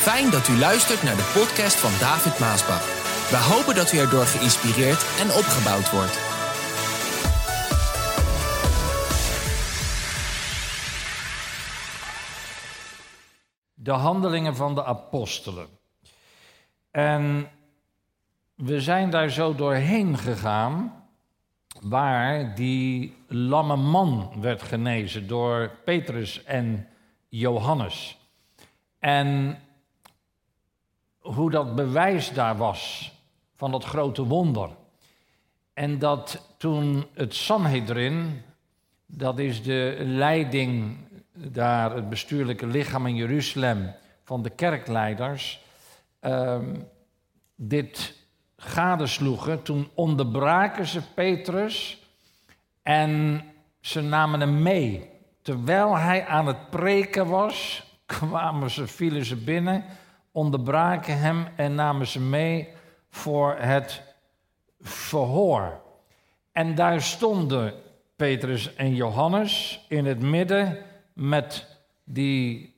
Fijn dat u luistert naar de podcast van David Maasbach. We hopen dat u erdoor geïnspireerd en opgebouwd wordt. De handelingen van de apostelen. En we zijn daar zo doorheen gegaan, waar die lamme man werd genezen door Petrus en Johannes. En hoe dat bewijs daar was van dat grote wonder. En dat toen het Sanhedrin, dat is de leiding daar, het bestuurlijke lichaam in Jeruzalem van de kerkleiders, ehm, dit gadesloegen, toen onderbraken ze Petrus en ze namen hem mee. Terwijl hij aan het preken was, kwamen ze, vielen ze binnen onderbraken hem en namen ze mee voor het verhoor. En daar stonden Petrus en Johannes in het midden met die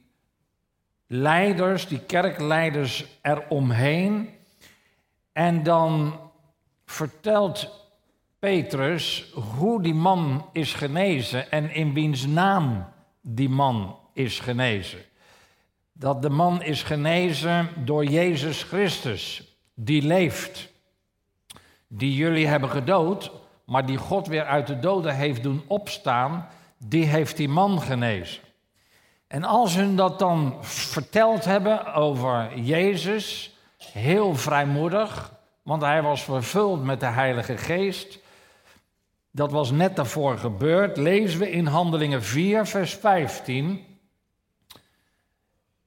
leiders, die kerkleiders eromheen. En dan vertelt Petrus hoe die man is genezen en in wiens naam die man is genezen dat de man is genezen door Jezus Christus, die leeft, die jullie hebben gedood, maar die God weer uit de doden heeft doen opstaan, die heeft die man genezen. En als hun dat dan verteld hebben over Jezus, heel vrijmoedig, want hij was vervuld met de Heilige Geest. Dat was net daarvoor gebeurd. Lezen we in Handelingen 4, vers 15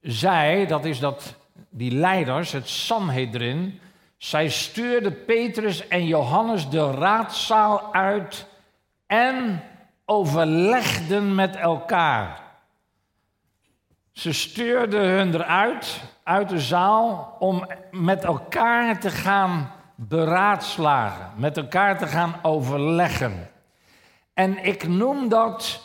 zij, dat is dat, die leiders, het Sanhedrin, zij stuurden Petrus en Johannes de raadzaal uit en overlegden met elkaar. Ze stuurden hun eruit, uit de zaal, om met elkaar te gaan beraadslagen, met elkaar te gaan overleggen. En ik noem dat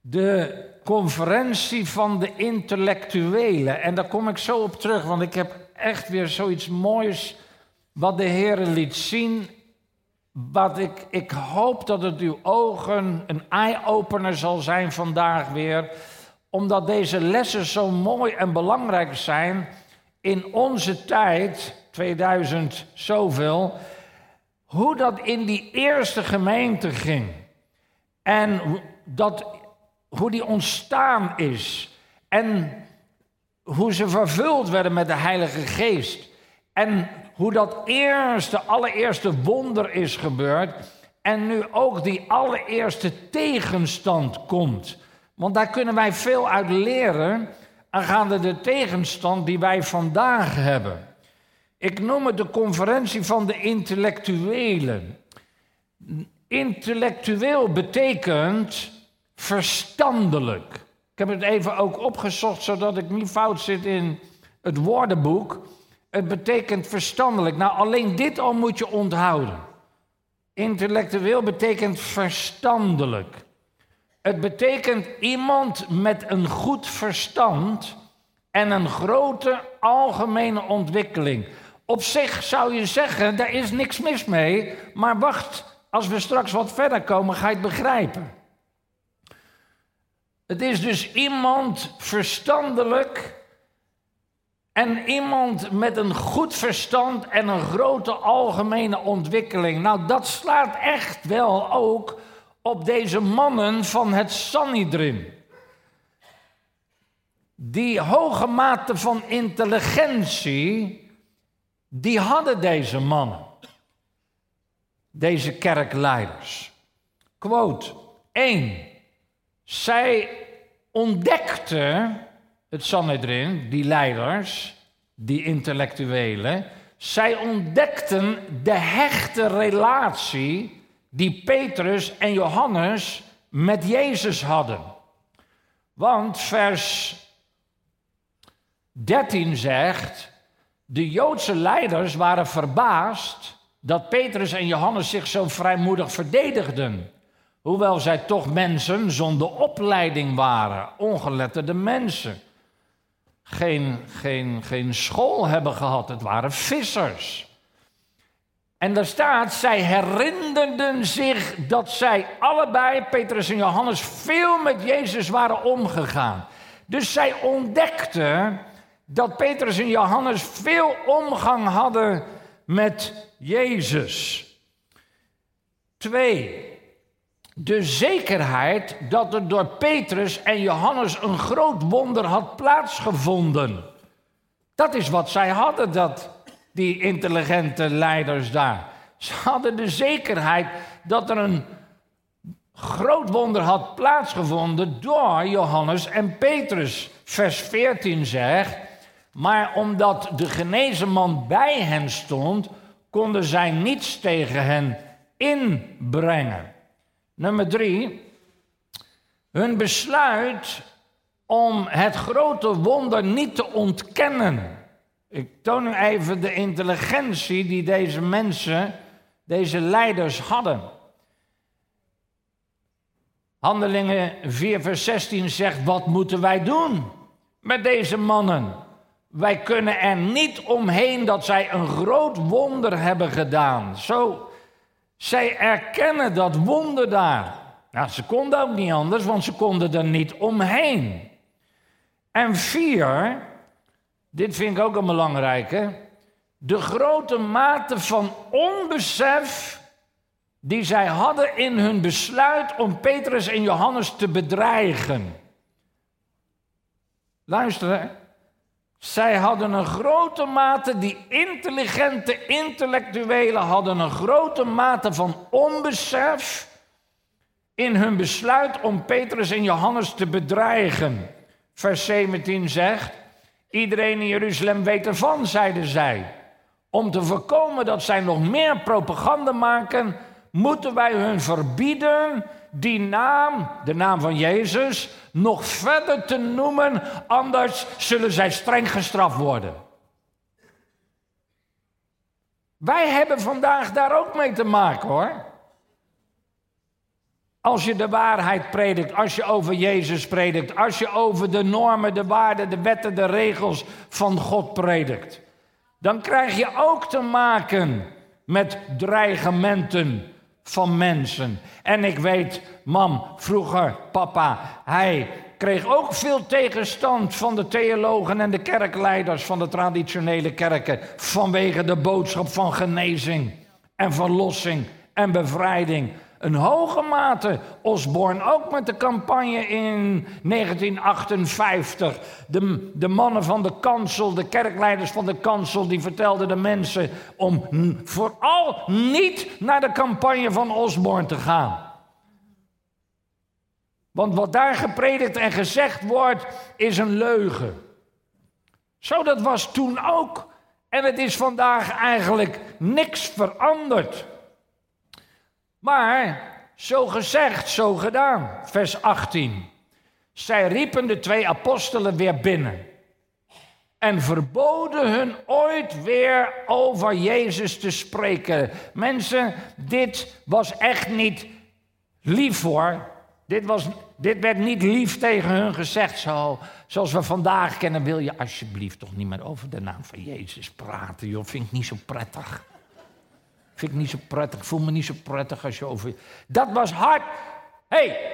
de conferentie van de intellectuelen. En daar kom ik zo op terug, want ik heb echt weer zoiets moois wat de Heer liet zien. Wat ik, ik hoop dat het uw ogen een eye-opener zal zijn vandaag weer. Omdat deze lessen zo mooi en belangrijk zijn in onze tijd, 2000 zoveel. Hoe dat in die eerste gemeente ging. En dat hoe die ontstaan is. En hoe ze vervuld werden met de Heilige Geest. En hoe dat eerste, allereerste wonder is gebeurd. En nu ook die allereerste tegenstand komt. Want daar kunnen wij veel uit leren aangaande de tegenstand die wij vandaag hebben. Ik noem het de conferentie van de intellectuelen. Intellectueel betekent verstandelijk. Ik heb het even ook opgezocht zodat ik niet fout zit in het woordenboek. Het betekent verstandelijk. Nou, alleen dit al moet je onthouden. Intellectueel betekent verstandelijk. Het betekent iemand met een goed verstand en een grote algemene ontwikkeling. Op zich zou je zeggen, daar is niks mis mee, maar wacht, als we straks wat verder komen, ga je het begrijpen. Het is dus iemand verstandelijk en iemand met een goed verstand en een grote algemene ontwikkeling. Nou, dat slaat echt wel ook op deze mannen van het Sanhedrin. Die hoge mate van intelligentie, die hadden deze mannen. Deze kerkleiders. Quote 1. Zij ontdekten, het Sanhedrin, die leiders, die intellectuelen, zij ontdekten de hechte relatie die Petrus en Johannes met Jezus hadden. Want vers 13 zegt, de Joodse leiders waren verbaasd dat Petrus en Johannes zich zo vrijmoedig verdedigden. Hoewel zij toch mensen zonder opleiding waren, ongeletterde mensen. geen, geen, geen school hebben gehad. Het waren vissers. En daar staat, zij herinnerden zich dat zij allebei, Petrus en Johannes, veel met Jezus waren omgegaan. Dus zij ontdekten dat Petrus en Johannes veel omgang hadden met Jezus. Twee, de zekerheid dat er door Petrus en Johannes een groot wonder had plaatsgevonden. Dat is wat zij hadden, dat, die intelligente leiders daar. Ze hadden de zekerheid dat er een groot wonder had plaatsgevonden door Johannes en Petrus. Vers 14 zegt, maar omdat de genezen man bij hen stond, konden zij niets tegen hen inbrengen. Nummer drie, hun besluit om het grote wonder niet te ontkennen. Ik toon u even de intelligentie die deze mensen, deze leiders hadden. Handelingen 4, vers 16 zegt: Wat moeten wij doen met deze mannen? Wij kunnen er niet omheen dat zij een groot wonder hebben gedaan. Zo zij erkennen dat wonder daar. Nou, ze konden ook niet anders, want ze konden er niet omheen. En vier, dit vind ik ook een belangrijke, de grote mate van onbesef die zij hadden in hun besluit om Petrus en Johannes te bedreigen. Luister, zij hadden een grote mate, die intelligente intellectuelen hadden een grote mate van onbesef in hun besluit om Petrus en Johannes te bedreigen. Vers 17 zegt, iedereen in Jeruzalem weet ervan, zeiden zij. Om te voorkomen dat zij nog meer propaganda maken, moeten wij hun verbieden die naam, de naam van Jezus, nog verder te noemen, anders zullen zij streng gestraft worden. Wij hebben vandaag daar ook mee te maken hoor. Als je de waarheid predikt, als je over Jezus predikt, als je over de normen, de waarden, de wetten, de regels van God predikt, dan krijg je ook te maken met dreigementen van mensen. En ik weet, mam, vroeger, papa, hij kreeg ook veel tegenstand van de theologen en de kerkleiders van de traditionele kerken vanwege de boodschap van genezing en verlossing en bevrijding een hoge mate. Osborne ook met de campagne in 1958. De, de mannen van de kansel, de kerkleiders van de kansel, die vertelden de mensen om vooral niet naar de campagne van Osborne te gaan. Want wat daar gepredikt en gezegd wordt, is een leugen. Zo dat was toen ook. En het is vandaag eigenlijk niks veranderd. Maar zo gezegd, zo gedaan. Vers 18. Zij riepen de twee apostelen weer binnen. En verboden hun ooit weer over Jezus te spreken. Mensen, dit was echt niet lief hoor. Dit, was, dit werd niet lief tegen hun gezegd. Zo, zoals we vandaag kennen, wil je alsjeblieft toch niet meer over de naam van Jezus praten. Joh, vind ik niet zo prettig. Vind ik niet zo prettig. Voel me niet zo prettig als je over. Dat was hard. Hey,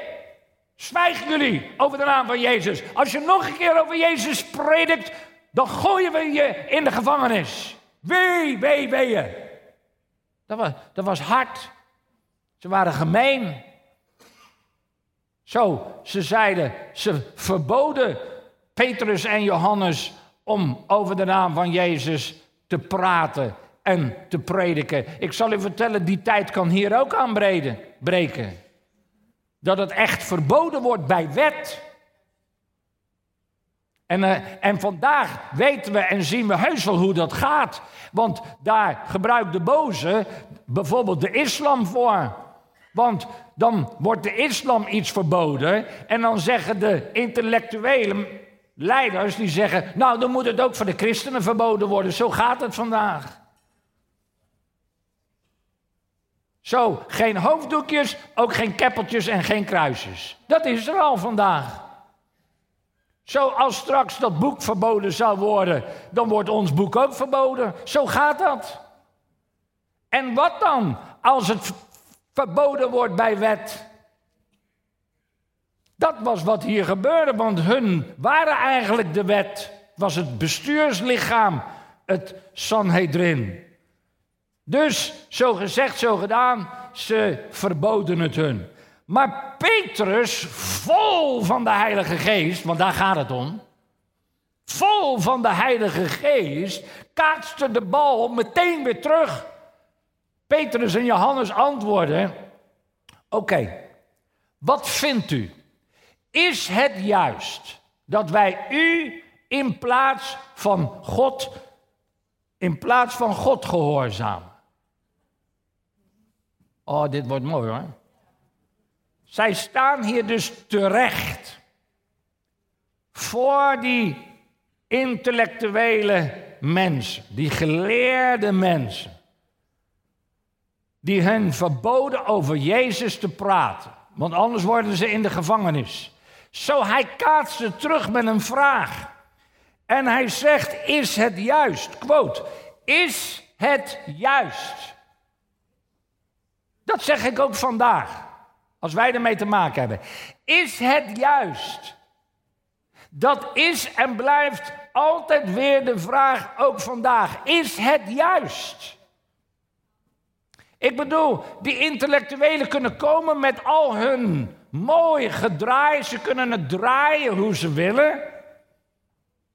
zwijgen jullie over de naam van Jezus. Als je nog een keer over Jezus predikt, dan gooien we je in de gevangenis. Wee, wee, wee Dat was, dat was hard. Ze waren gemeen. Zo, ze zeiden, ze verboden Petrus en Johannes om over de naam van Jezus te praten en te prediken. Ik zal u vertellen, die tijd kan hier ook aanbreken. Dat het echt verboden wordt bij wet. En, uh, en vandaag weten we en zien we heus wel hoe dat gaat. Want daar gebruikt de boze bijvoorbeeld de islam voor. Want dan wordt de islam iets verboden. En dan zeggen de intellectuele leiders, die zeggen... nou, dan moet het ook voor de christenen verboden worden. Zo gaat het vandaag. Zo, geen hoofddoekjes, ook geen keppeltjes en geen kruisjes. Dat is er al vandaag. Zo als straks dat boek verboden zou worden, dan wordt ons boek ook verboden. Zo gaat dat. En wat dan als het verboden wordt bij wet? Dat was wat hier gebeurde, want hun waren eigenlijk de wet. Was het bestuurslichaam, het Sanhedrin. Dus, zo gezegd, zo gedaan, ze verboden het hun. Maar Petrus, vol van de Heilige Geest, want daar gaat het om. Vol van de Heilige Geest, kaatste de bal meteen weer terug. Petrus en Johannes antwoorden: Oké, wat vindt u? Is het juist dat wij u in plaats van God, in plaats van God gehoorzamen? Oh, dit wordt mooi hoor. Zij staan hier dus terecht voor die intellectuele mensen, die geleerde mensen, die hen verboden over Jezus te praten, want anders worden ze in de gevangenis. Zo hij kaatste terug met een vraag. En hij zegt, is het juist? Quote, is het juist? Dat zeg ik ook vandaag. Als wij ermee te maken hebben. Is het juist? Dat is en blijft altijd weer de vraag, ook vandaag. Is het juist? Ik bedoel, die intellectuelen kunnen komen met al hun mooi gedraai. Ze kunnen het draaien hoe ze willen.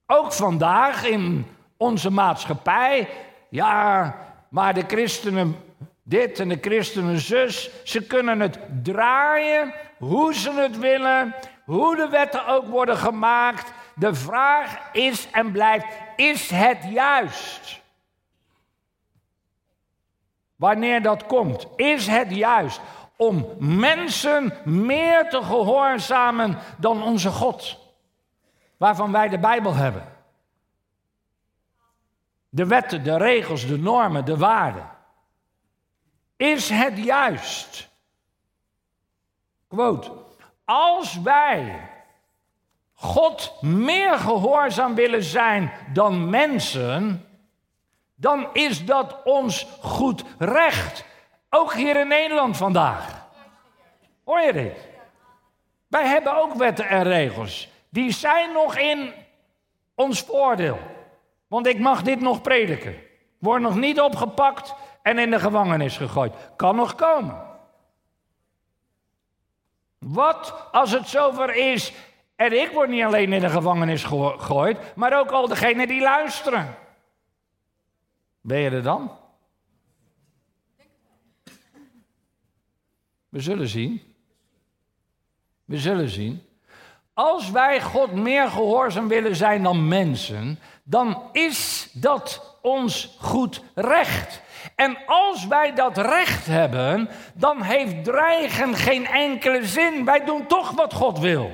Ook vandaag in onze maatschappij. Ja, maar de christenen dit en de christenen zus. Ze kunnen het draaien hoe ze het willen, hoe de wetten ook worden gemaakt. De vraag is en blijft, is het juist? Wanneer dat komt, is het juist om mensen meer te gehoorzamen dan onze God, waarvan wij de Bijbel hebben. De wetten, de regels, de normen, de waarden. Is het juist? Quote. Als wij God meer gehoorzaam willen zijn dan mensen, dan is dat ons goed recht. Ook hier in Nederland vandaag. Hoor je dit? Wij hebben ook wetten en regels. Die zijn nog in ons voordeel. Want ik mag dit nog prediken. Word nog niet opgepakt en in de gevangenis gegooid. Kan nog komen. Wat als het zover is en ik word niet alleen in de gevangenis gegooid, maar ook al degenen die luisteren? Ben je er dan? We zullen zien. We zullen zien. Als wij God meer gehoorzaam willen zijn dan mensen, dan is dat ons goed recht. En als wij dat recht hebben, dan heeft dreigen geen enkele zin. Wij doen toch wat God wil.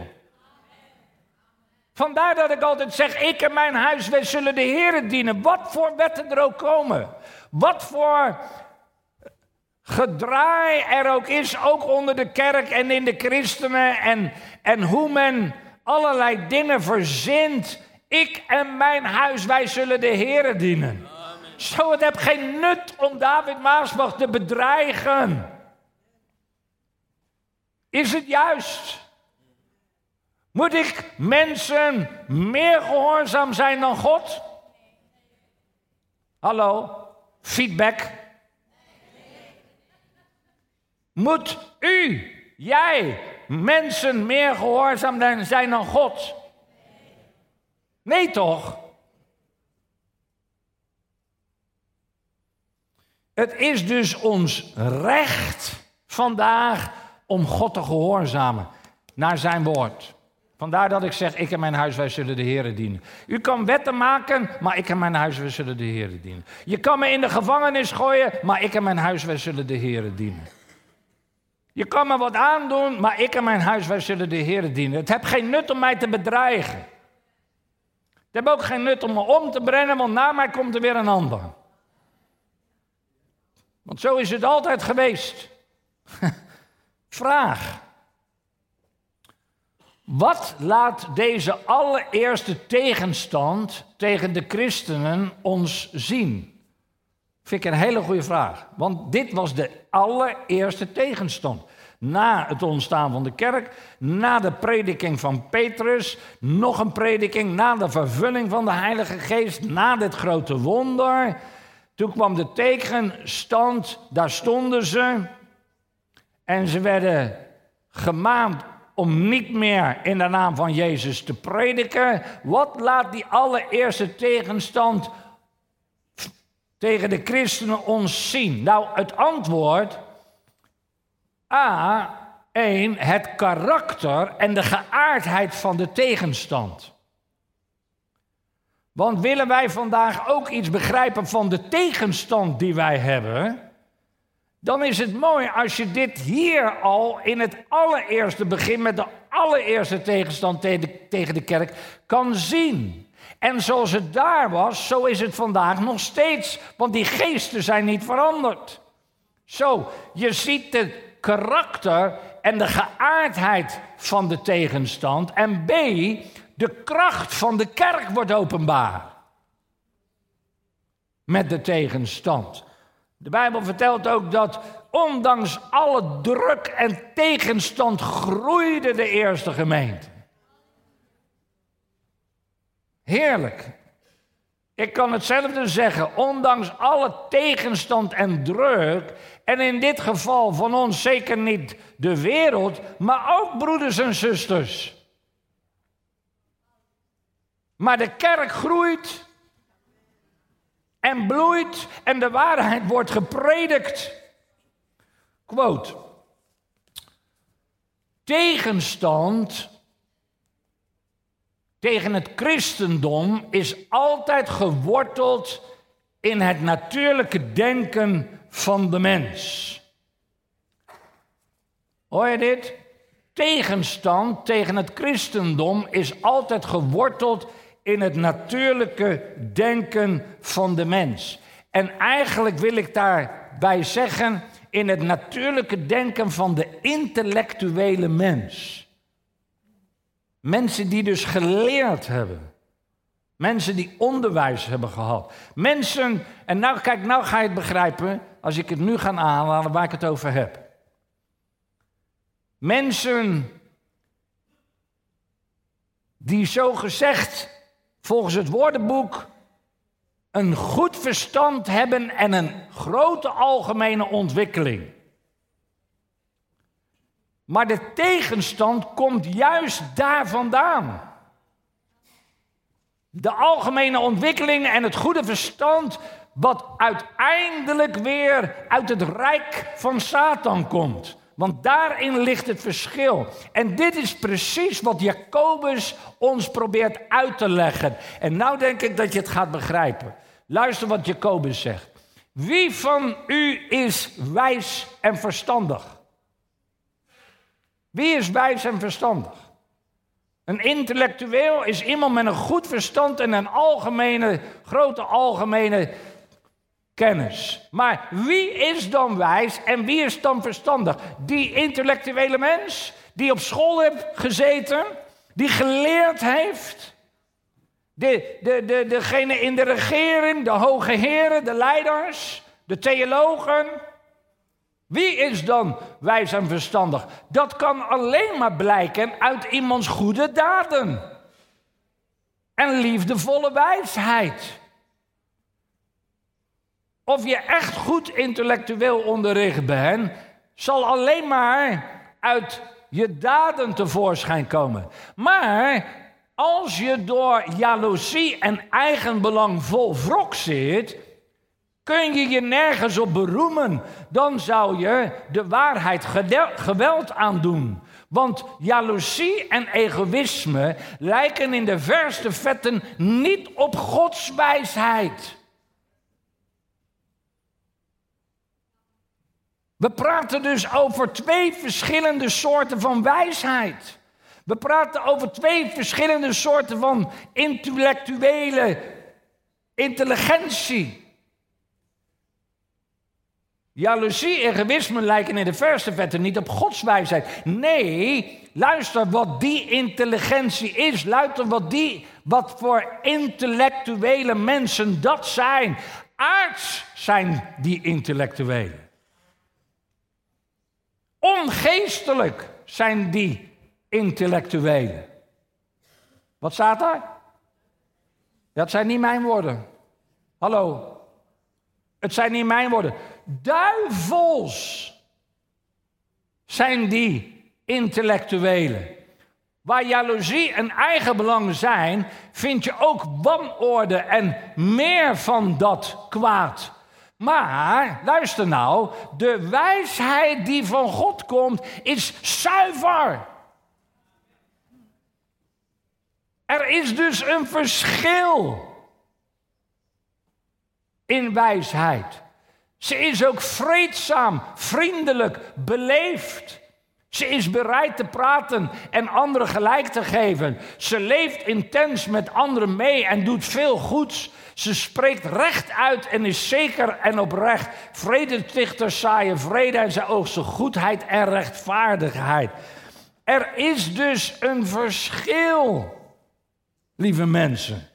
Vandaar dat ik altijd zeg: ik en mijn huis, wij zullen de Heeren dienen. Wat voor wetten er ook komen. Wat voor gedraai er ook is, ook onder de kerk en in de christenen. En, en hoe men allerlei dingen verzint. Ik en mijn huis, wij zullen de Heeren dienen. Zo, het heeft geen nut om David Maasbach te bedreigen. Is het juist? Moet ik mensen meer gehoorzaam zijn dan God? Hallo, feedback. Moet u, jij, mensen meer gehoorzaam zijn dan God? Nee toch? Het is dus ons recht vandaag om God te gehoorzamen naar zijn woord. Vandaar dat ik zeg, ik en mijn huis, wij zullen de Heeren dienen. U kan wetten maken, maar ik en mijn huis, wij zullen de Heeren dienen. Je kan me in de gevangenis gooien, maar ik en mijn huis, wij zullen de Heeren dienen. Je kan me wat aandoen, maar ik en mijn huis, wij zullen de Heeren dienen. Het heeft geen nut om mij te bedreigen. Het heeft ook geen nut om me om te brengen, want na mij komt er weer een ander. Want zo is het altijd geweest. Vraag. Wat laat deze allereerste tegenstand tegen de christenen ons zien? Vind ik een hele goede vraag. Want dit was de allereerste tegenstand. Na het ontstaan van de kerk, na de prediking van Petrus, nog een prediking, na de vervulling van de Heilige Geest, na dit grote wonder. Toen kwam de tegenstand, daar stonden ze. En ze werden gemaand om niet meer in de naam van Jezus te prediken. Wat laat die allereerste tegenstand tegen de christenen ons zien? Nou, het antwoord A. 1. Het karakter en de geaardheid van de tegenstand. Want willen wij vandaag ook iets begrijpen van de tegenstand die wij hebben, dan is het mooi als je dit hier al in het allereerste begin met de allereerste tegenstand tegen de kerk kan zien. En zoals het daar was, zo is het vandaag nog steeds, want die geesten zijn niet veranderd. Zo, je ziet het karakter en de geaardheid van de tegenstand. En B, de kracht van de kerk wordt openbaar. Met de tegenstand. De Bijbel vertelt ook dat ondanks alle druk en tegenstand groeide de eerste gemeente. Heerlijk. Ik kan hetzelfde zeggen, ondanks alle tegenstand en druk, en in dit geval van ons zeker niet de wereld, maar ook broeders en zusters. Maar de kerk groeit en bloeit en de waarheid wordt gepredikt. Quote. Tegenstand tegen het christendom is altijd geworteld in het natuurlijke denken van de mens. Hoor je dit? Tegenstand tegen het christendom is altijd geworteld in het natuurlijke denken van de mens. En eigenlijk wil ik daarbij zeggen, in het natuurlijke denken van de intellectuele mens. Mensen die dus geleerd hebben. Mensen die onderwijs hebben gehad. Mensen, en nou kijk, nou ga je het begrijpen als ik het nu ga aanhalen waar ik het over heb. Mensen die zo gezegd volgens het woordenboek een goed verstand hebben en een grote algemene ontwikkeling. Maar de tegenstand komt juist daar vandaan. De algemene ontwikkeling en het goede verstand, wat uiteindelijk weer uit het rijk van Satan komt. Want daarin ligt het verschil. En dit is precies wat Jacobus ons probeert uit te leggen. En nou denk ik dat je het gaat begrijpen. Luister wat Jacobus zegt. Wie van u is wijs en verstandig? Wie is wijs en verstandig? Een intellectueel is iemand met een goed verstand en een algemene, grote algemene kennis. Maar wie is dan wijs en wie is dan verstandig? Die intellectuele mens die op school heeft gezeten, die geleerd heeft. De, de, de, degene in de regering, de hoge heren, de leiders, de theologen. Wie is dan wijs en verstandig? Dat kan alleen maar blijken uit iemands goede daden. En liefdevolle wijsheid. Of je echt goed intellectueel onderricht bent, zal alleen maar uit je daden tevoorschijn komen. Maar als je door jaloezie en eigenbelang vol wrok zit, kun je je nergens op beroemen. Dan zou je de waarheid geweld aandoen. Want jaloezie en egoïsme lijken in de verste vetten niet op Gods wijsheid. We praten dus over twee verschillende soorten van wijsheid. We praten over twee verschillende soorten van intellectuele intelligentie. Jaloezie, egoïsme lijken in de verste vette niet op Gods wijsheid. Nee, luister wat die intelligentie is. Luister wat, die, wat voor intellectuele mensen dat zijn. Aards zijn die intellectuelen. Ongeestelijk zijn die intellectuelen. Wat staat daar? Dat zijn niet mijn woorden. Hallo. Het zijn niet mijn woorden. Duivels zijn die intellectuelen. Waar jaloezie en eigenbelang zijn, vind je ook wanorde en meer van dat kwaad. Maar, luister nou, de wijsheid die van God komt, is zuiver. Er is dus een verschil in wijsheid. Ze is ook vreedzaam, vriendelijk, beleefd. Ze is bereid te praten en anderen gelijk te geven. Ze leeft intens met anderen mee en doet veel goeds. Ze spreekt recht uit en is zeker en oprecht. Vredestichters zaaien vrede en ze oogsten goedheid en rechtvaardigheid. Er is dus een verschil, lieve mensen.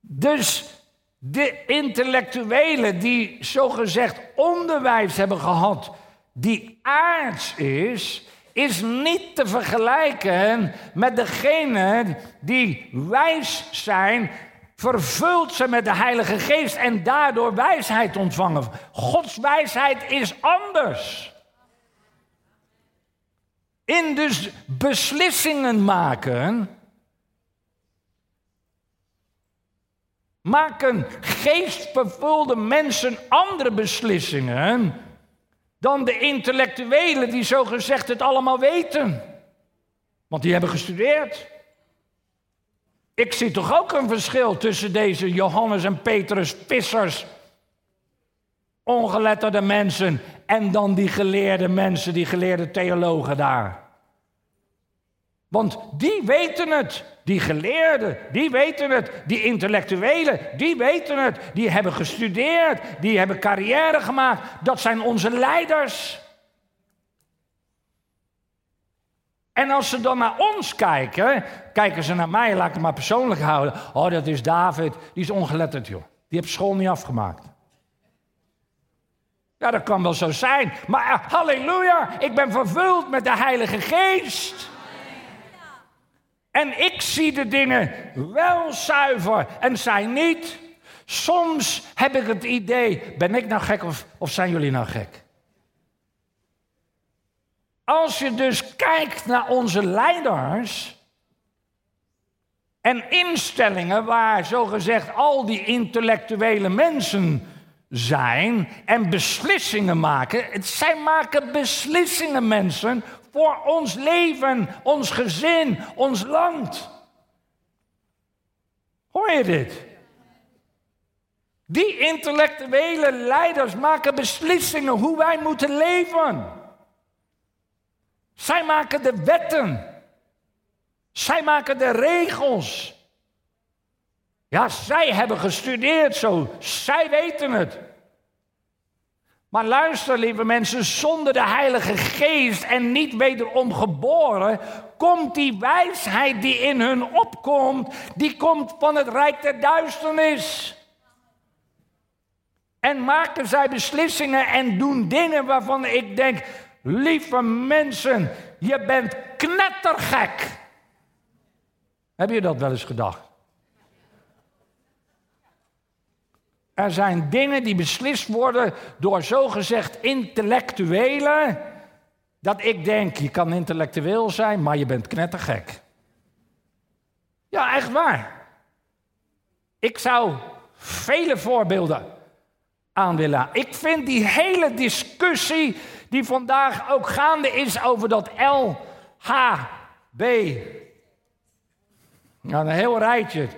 Dus de intellectuelen die zogezegd onderwijs hebben gehad, die aards is, is niet te vergelijken met degene die wijs zijn, vervuld zijn met de Heilige Geest en daardoor wijsheid ontvangen. Gods wijsheid is anders. In dus beslissingen maken maken geestvervulde mensen andere beslissingen dan de intellectuelen die zogezegd het allemaal weten. Want die hebben gestudeerd. Ik zie toch ook een verschil tussen deze Johannes en Petrus vissers, ongeletterde mensen, en dan die geleerde mensen, die geleerde theologen daar. Want die weten het. Die geleerden, die weten het. Die intellectuelen, die weten het. Die hebben gestudeerd, die hebben carrière gemaakt. Dat zijn onze leiders. En als ze dan naar ons kijken, kijken ze naar mij, laat ik het maar persoonlijk houden. Oh, dat is David, die is ongeletterd, joh. Die heeft school niet afgemaakt. Ja, dat kan wel zo zijn. Maar uh, halleluja, ik ben vervuld met de Heilige Geest. En ik zie de dingen wel zuiver en zij niet. Soms heb ik het idee, ben ik nou gek of, of zijn jullie nou gek? Als je dus kijkt naar onze leiders en instellingen waar zogezegd al die intellectuele mensen zijn en beslissingen maken. Zij maken beslissingen, mensen, voor ons leven, ons gezin, ons land. Hoor je dit? Die intellectuele leiders maken beslissingen hoe wij moeten leven. Zij maken de wetten. Zij maken de regels. Ja, zij hebben gestudeerd zo. Zij weten het. Maar luister, lieve mensen, zonder de Heilige Geest en niet wederom geboren, komt die wijsheid die in hun opkomt, die komt van het rijk der duisternis. En maken zij beslissingen en doen dingen waarvan ik denk, lieve mensen, je bent knettergek. Heb je dat wel eens gedacht? Er zijn dingen die beslist worden door zogezegd intellectuelen. Dat ik denk, je kan intellectueel zijn, maar je bent knettergek. Ja, echt waar. Ik zou vele voorbeelden aan willen. Ik vind die hele discussie die vandaag ook gaande is over dat LHB. Nou, een heel rijtje.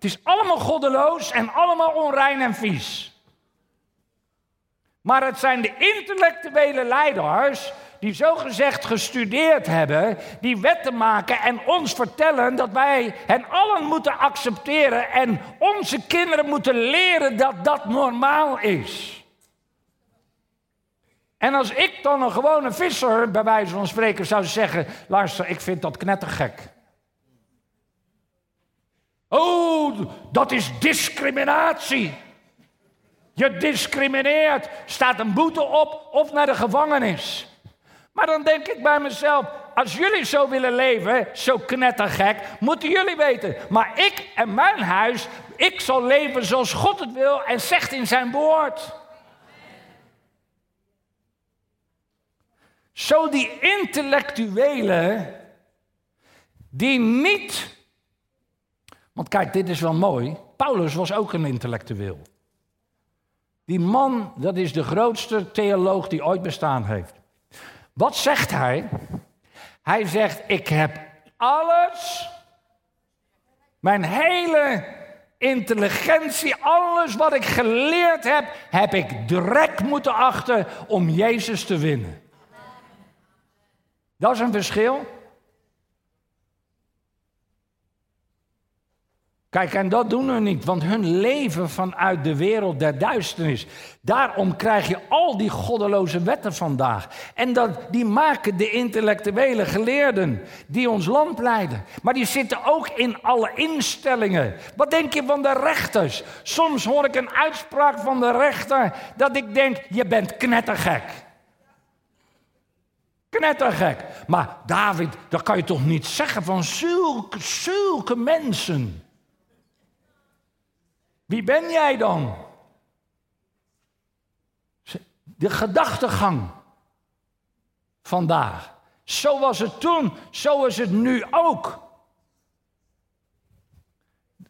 Het is allemaal goddeloos en allemaal onrein en vies. Maar het zijn de intellectuele leiders die zogezegd gestudeerd hebben, die wetten maken en ons vertellen dat wij hen allen moeten accepteren en onze kinderen moeten leren dat dat normaal is. En als ik dan een gewone visser, bij wijze van spreken, zou zeggen: luister, ik vind dat knettergek. Oh, dat is discriminatie. Je discrimineert, staat een boete op of naar de gevangenis. Maar dan denk ik bij mezelf, als jullie zo willen leven, zo knettergek, moeten jullie weten. Maar ik en mijn huis, ik zal leven zoals God het wil en zegt in zijn woord. Zo die intellectuelen die niet. Want kijk, dit is wel mooi. Paulus was ook een intellectueel. Die man, dat is de grootste theoloog die ooit bestaan heeft. Wat zegt hij? Hij zegt: Ik heb alles, mijn hele intelligentie, alles wat ik geleerd heb, heb ik drek moeten achten om Jezus te winnen. Dat is een verschil. Kijk, en dat doen we niet, want hun leven vanuit de wereld der duisternis. Daarom krijg je al die goddeloze wetten vandaag. En dat, die maken de intellectuele geleerden die ons land leiden. Maar die zitten ook in alle instellingen. Wat denk je van de rechters? Soms hoor ik een uitspraak van de rechter dat ik denk, je bent knettergek. Knettergek. Maar David, dat kan je toch niet zeggen van zulke, zulke mensen. Wie ben jij dan? De gedachtegang vandaag. Zo was het toen, zo is het nu ook.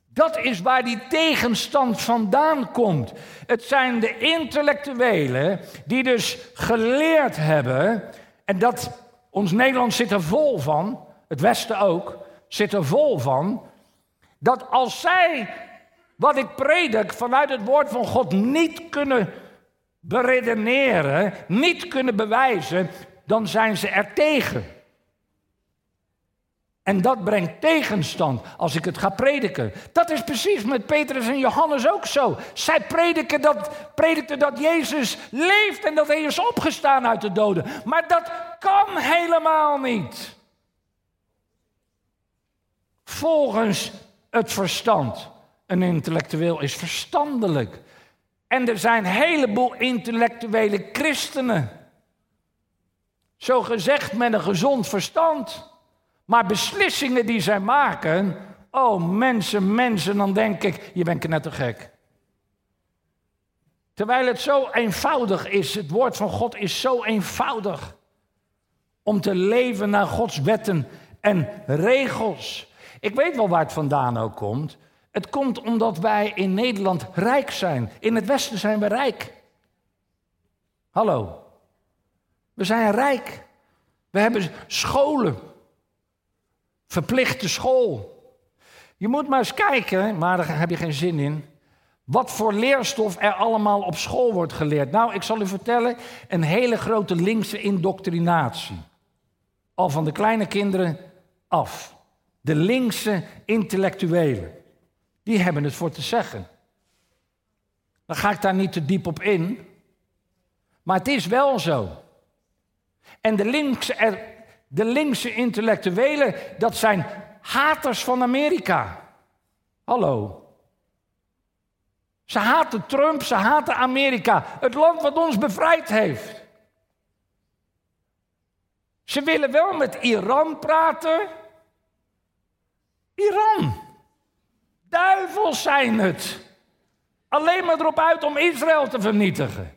Dat is waar die tegenstand vandaan komt. Het zijn de intellectuelen die dus geleerd hebben, en dat ons Nederland zit er vol van, het Westen ook, zit er vol van, dat als zij wat ik predik vanuit het woord van God niet kunnen beredeneren, niet kunnen bewijzen, dan zijn ze er tegen. En dat brengt tegenstand als ik het ga prediken. Dat is precies met Petrus en Johannes ook zo. Zij prediken dat, predikten dat Jezus leeft en dat hij is opgestaan uit de doden. Maar dat kan helemaal niet. Volgens het verstand. Een intellectueel is verstandelijk. En er zijn een heleboel intellectuele christenen. Zo gezegd met een gezond verstand. Maar beslissingen die zij maken. Oh, mensen, mensen, dan denk ik, je bent knettergek. Terwijl het zo eenvoudig is, het woord van God is zo eenvoudig. Om te leven naar Gods wetten en regels. Ik weet wel waar het vandaan ook komt. Het komt omdat wij in Nederland rijk zijn. In het Westen zijn we rijk. Hallo. We zijn rijk. We hebben scholen. Verplichte school. Je moet maar eens kijken, maar daar heb je geen zin in. Wat voor leerstof er allemaal op school wordt geleerd. Nou, ik zal u vertellen, een hele grote linkse indoctrinatie. Al van de kleine kinderen af. De linkse intellectuelen die hebben het voor te zeggen. Dan ga ik daar niet te diep op in. Maar het is wel zo. En de linkse, de linkse intellectuelen, dat zijn haters van Amerika. Hallo. Ze haten Trump, ze haten Amerika, het land wat ons bevrijd heeft. Ze willen wel met Iran praten. Iran. Duivels zijn het. Alleen maar erop uit om Israël te vernietigen.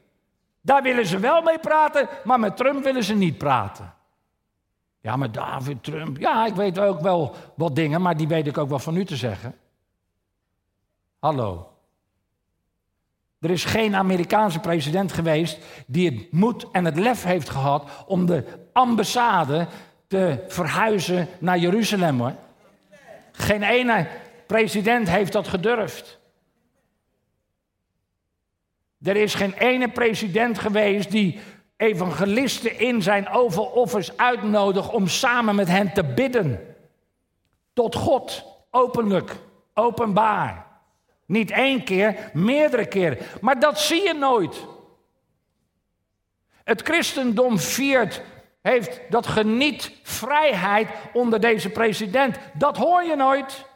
Daar willen ze wel mee praten, maar met Trump willen ze niet praten. Ja, maar David Trump. Ja, ik weet ook wel wat dingen, maar die weet ik ook wel van u te zeggen. Hallo. Er is geen Amerikaanse president geweest die het moed en het lef heeft gehad om de ambassade te verhuizen naar Jeruzalem hoor. Geen ene president heeft dat gedurfd. Er is geen ene president geweest die evangelisten in zijn Oval Office uitnodigt om samen met hen te bidden. Tot God, openlijk, openbaar. Niet één keer, meerdere keren. Maar dat zie je nooit. Het christendom viert, heeft dat geniet vrijheid onder deze president. Dat hoor je nooit.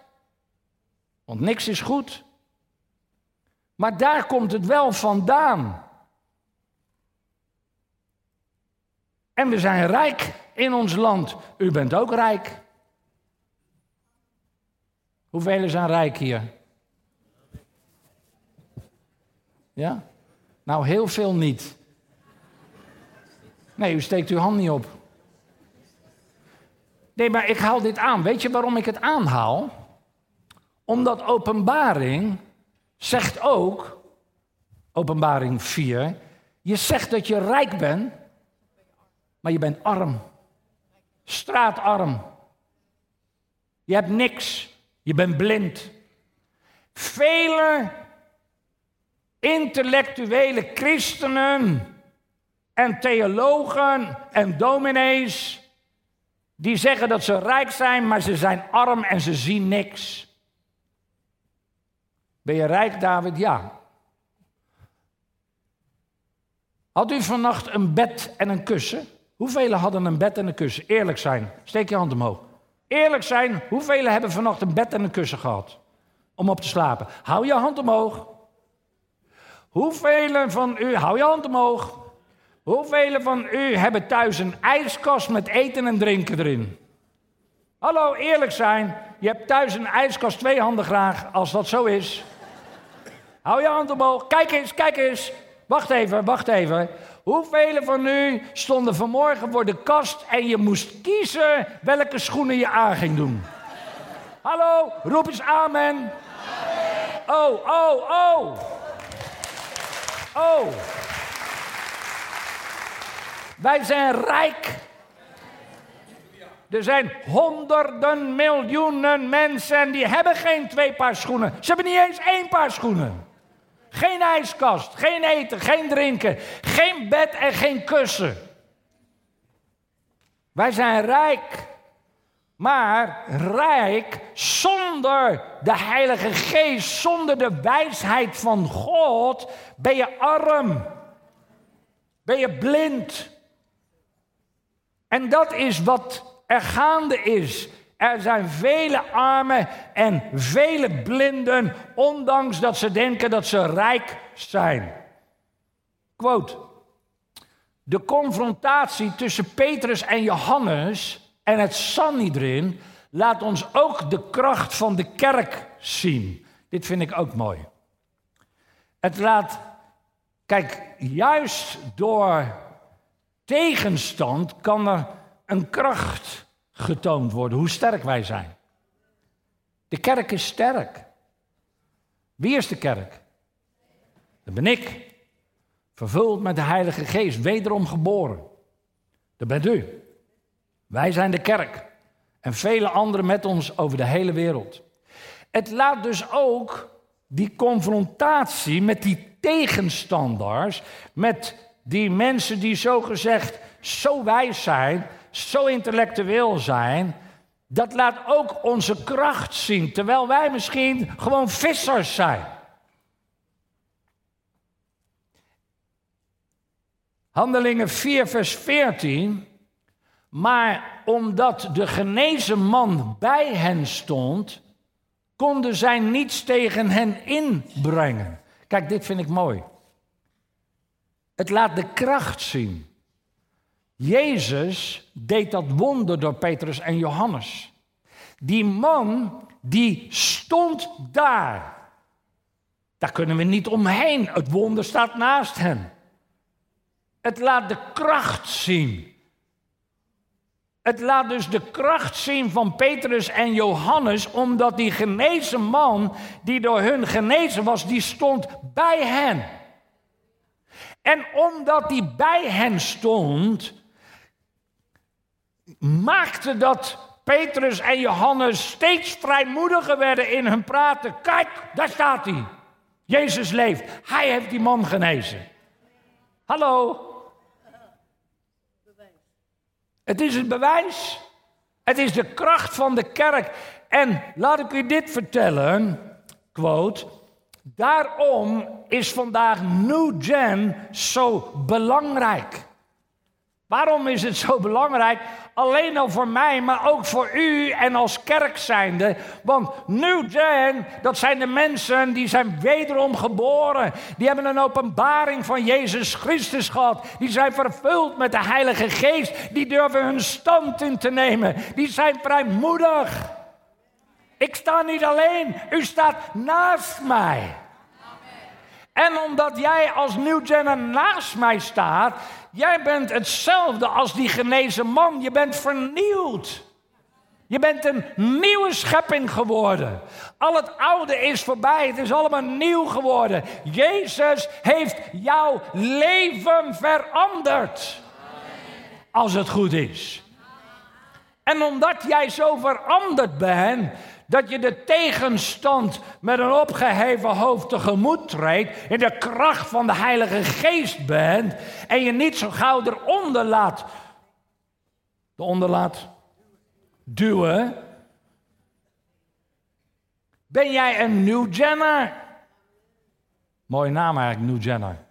Want niks is goed. Maar daar komt het wel vandaan. En we zijn rijk in ons land. U bent ook rijk. Hoeveel zijn rijk hier? Ja? Nou, heel veel niet. Nee, u steekt uw hand niet op. Nee, maar ik haal dit aan. Weet je waarom ik het aanhaal? Omdat openbaring zegt ook, openbaring 4, je zegt dat je rijk bent, maar je bent arm. Straatarm. Je hebt niks. Je bent blind. Vele intellectuele christenen en theologen en dominees die zeggen dat ze rijk zijn, maar ze zijn arm en ze zien niks. Ben je rijk, David? Ja. Had u vannacht een bed en een kussen? Hoeveel hadden een bed en een kussen? Eerlijk zijn. Steek je hand omhoog. Eerlijk zijn, hoeveel hebben vannacht een bed en een kussen gehad? Om op te slapen. Hou je hand omhoog. Hoeveel van u, hou je hand omhoog. Hoeveel van u hebben thuis een ijskast met eten en drinken erin? Hallo, eerlijk zijn. Je hebt thuis een ijskast, twee handen graag, als dat zo is. Hou je hand omhoog. Kijk eens, kijk eens. Wacht even, wacht even. Hoeveel van u stonden vanmorgen voor de kast en je moest kiezen welke schoenen je aan ging doen? Hallo, roep eens amen. Oh, oh, oh. Oh. Wij zijn rijk. Er zijn honderden miljoenen mensen die hebben geen twee paar schoenen. Ze hebben niet eens één paar schoenen. Geen ijskast, geen eten, geen drinken, geen bed en geen kussen. Wij zijn rijk, maar rijk zonder de Heilige Geest, zonder de wijsheid van God, ben je arm. Ben je blind. En dat is wat er gaande is er zijn vele armen en vele blinden, ondanks dat ze denken dat ze rijk zijn. Quote. De confrontatie tussen Petrus en Johannes en het Sanhedrin laat ons ook de kracht van de kerk zien. Dit vind ik ook mooi. Het laat, kijk, juist door tegenstand kan er een kracht getoond worden, hoe sterk wij zijn. De kerk is sterk. Wie is de kerk? Dat ben ik. Vervuld met de Heilige Geest, wederom geboren. Dat bent u. Wij zijn de kerk. En vele anderen met ons over de hele wereld. Het laat dus ook die confrontatie met die tegenstanders, met die mensen die zogezegd zo wijs zijn, zo intellectueel zijn, dat laat ook onze kracht zien, terwijl wij misschien gewoon vissers zijn. Handelingen 4, vers 14. Maar omdat de genezen man bij hen stond, konden zij niets tegen hen inbrengen. Kijk, dit vind ik mooi. Het laat de kracht zien. Jezus deed dat wonder door Petrus en Johannes. Die man, die stond daar. Daar kunnen we niet omheen. Het wonder staat naast hen. Het laat de kracht zien. Het laat dus de kracht zien van Petrus en Johannes, omdat die genezen man, die door hun genezen was, die stond bij hen. En omdat die bij hen stond, maakte dat Petrus en Johannes steeds vrijmoediger werden in hun praten. Kijk, daar staat hij. Jezus leeft. Hij heeft die man genezen. Hallo. Het is het bewijs. Het is de kracht van de kerk. En laat ik u dit vertellen, quote. Daarom is vandaag New Gen zo belangrijk. Waarom is het zo belangrijk? Alleen al voor mij, maar ook voor u en als kerk zijnde. Want New Gen, dat zijn de mensen die zijn wederom geboren. Die hebben een openbaring van Jezus Christus gehad. Die zijn vervuld met de Heilige Geest. Die durven hun stand in te nemen. Die zijn vrijmoedig. Ik sta niet alleen, u staat naast mij. En omdat jij als nieuwgenner naast mij staat, jij bent hetzelfde als die genezen man. Je bent vernieuwd. Je bent een nieuwe schepping geworden. Al het oude is voorbij, het is allemaal nieuw geworden. Jezus heeft jouw leven veranderd. Als het goed is. En omdat jij zo veranderd bent, dat je de tegenstand met een opgeheven hoofd tegemoet treedt, in de kracht van de Heilige Geest bent en je niet zo gauw eronder laat, eronder laat duwen. Ben jij een New Jenner? Mooie naam eigenlijk, New Jenner.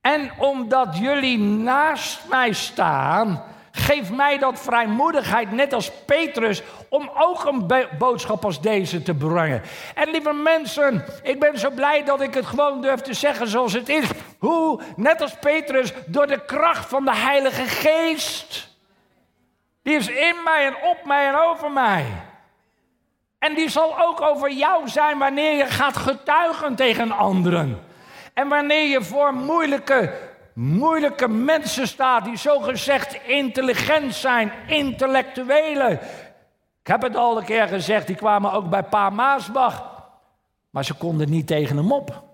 En omdat jullie naast mij staan, Geef mij dat vrijmoedigheid, net als Petrus, om ook een boodschap als deze te brengen. En lieve mensen, ik ben zo blij dat ik het gewoon durf te zeggen zoals het is. Hoe, net als Petrus, door de kracht van de Heilige Geest. Die is in mij en op mij en over mij. En die zal ook over jou zijn wanneer je gaat getuigen tegen anderen. En wanneer je voor moeilijke moeilijke mensen staat die zogezegd intelligent zijn, intellectuelen. Ik heb het al een keer gezegd, die kwamen ook bij Pa Maasbach, maar ze konden niet tegen hem op.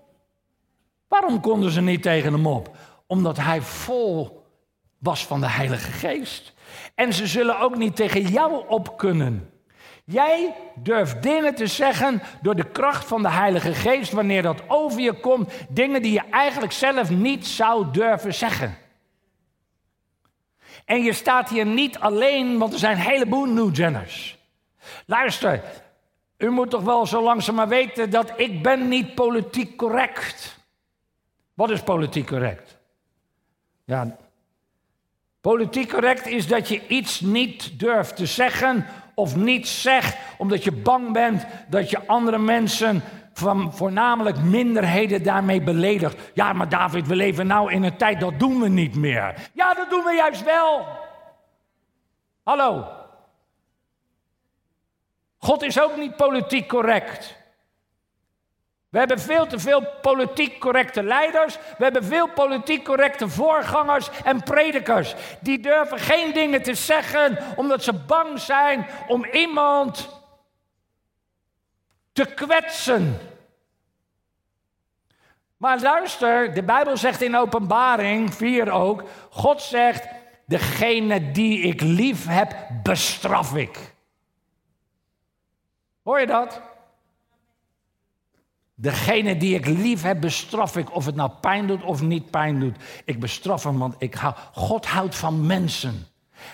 Waarom konden ze niet tegen hem op? Omdat hij vol was van de Heilige Geest. En ze zullen ook niet tegen jou op kunnen. Jij durft dingen te zeggen door de kracht van de Heilige Geest, wanneer dat over je komt, dingen die je eigenlijk zelf niet zou durven zeggen. En je staat hier niet alleen, want er zijn een heleboel New-Genners. Luister, u moet toch wel zo langzaam maar weten dat ik ben niet politiek correct. Wat is politiek correct? Ja, politiek correct is dat je iets niet durft te zeggen of niets zegt omdat je bang bent dat je andere mensen, van voornamelijk minderheden, daarmee beledigt. Ja, maar David, we leven nou in een tijd, dat doen we niet meer. Ja, dat doen we juist wel. Hallo. God is ook niet politiek correct. We hebben veel te veel politiek correcte leiders. We hebben veel politiek correcte voorgangers en predikers. Die durven geen dingen te zeggen omdat ze bang zijn om iemand te kwetsen. Maar luister, de Bijbel zegt in Openbaring 4 ook: God zegt, degene die ik lief heb, bestraf ik. Hoor je dat? Degene die ik lief heb, bestraf ik. Of het nou pijn doet of niet pijn doet. Ik bestraf hem, want ik hou, God houdt van mensen.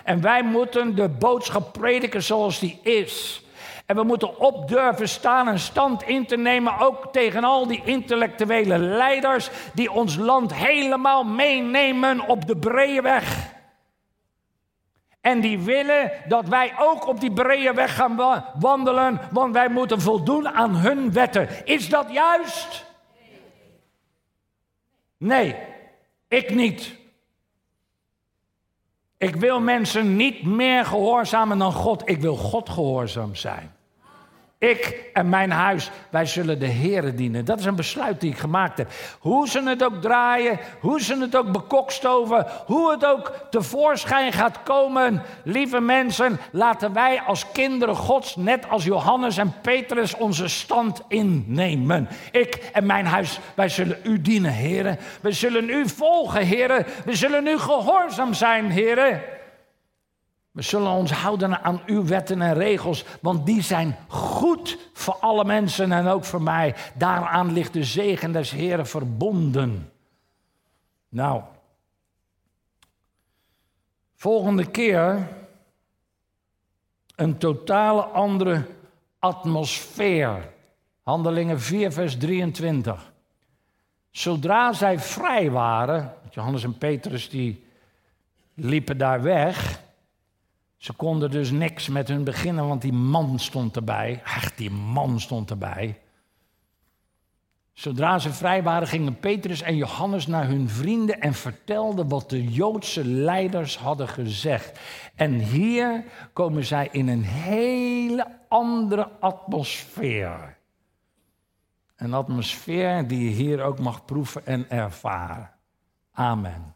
En wij moeten de boodschap prediken zoals die is. En we moeten op durven staan en stand in te nemen, ook tegen al die intellectuele leiders die ons land helemaal meenemen op de brede weg. En die willen dat wij ook op die brede weg gaan wandelen, want wij moeten voldoen aan hun wetten. Is dat juist? Nee, ik niet. Ik wil mensen niet meer gehoorzamen dan God. Ik wil God gehoorzaam zijn. Ik en mijn huis, wij zullen de Heeren dienen. Dat is een besluit die ik gemaakt heb. Hoe ze het ook draaien, hoe ze het ook bekokstoven, hoe het ook tevoorschijn gaat komen. Lieve mensen, laten wij als kinderen Gods, net als Johannes en Petrus, onze stand innemen. Ik en mijn huis, wij zullen u dienen, Heren. We zullen u volgen, Heren. We zullen u gehoorzaam zijn, Heren. We zullen ons houden aan uw wetten en regels, want die zijn goed voor alle mensen en ook voor mij. Daaraan ligt de zegen des Heren verbonden. Nou, Volgende keer een totale andere atmosfeer. Handelingen 4, vers 23. Zodra zij vrij waren, Johannes en Petrus die liepen daar weg. Ze konden dus niks met hun beginnen, want die man stond erbij. Ach, die man stond erbij. Zodra ze vrij waren, gingen Petrus en Johannes naar hun vrienden en vertelden wat de Joodse leiders hadden gezegd. En hier komen zij in een hele andere atmosfeer. Een atmosfeer die je hier ook mag proeven en ervaren. Amen.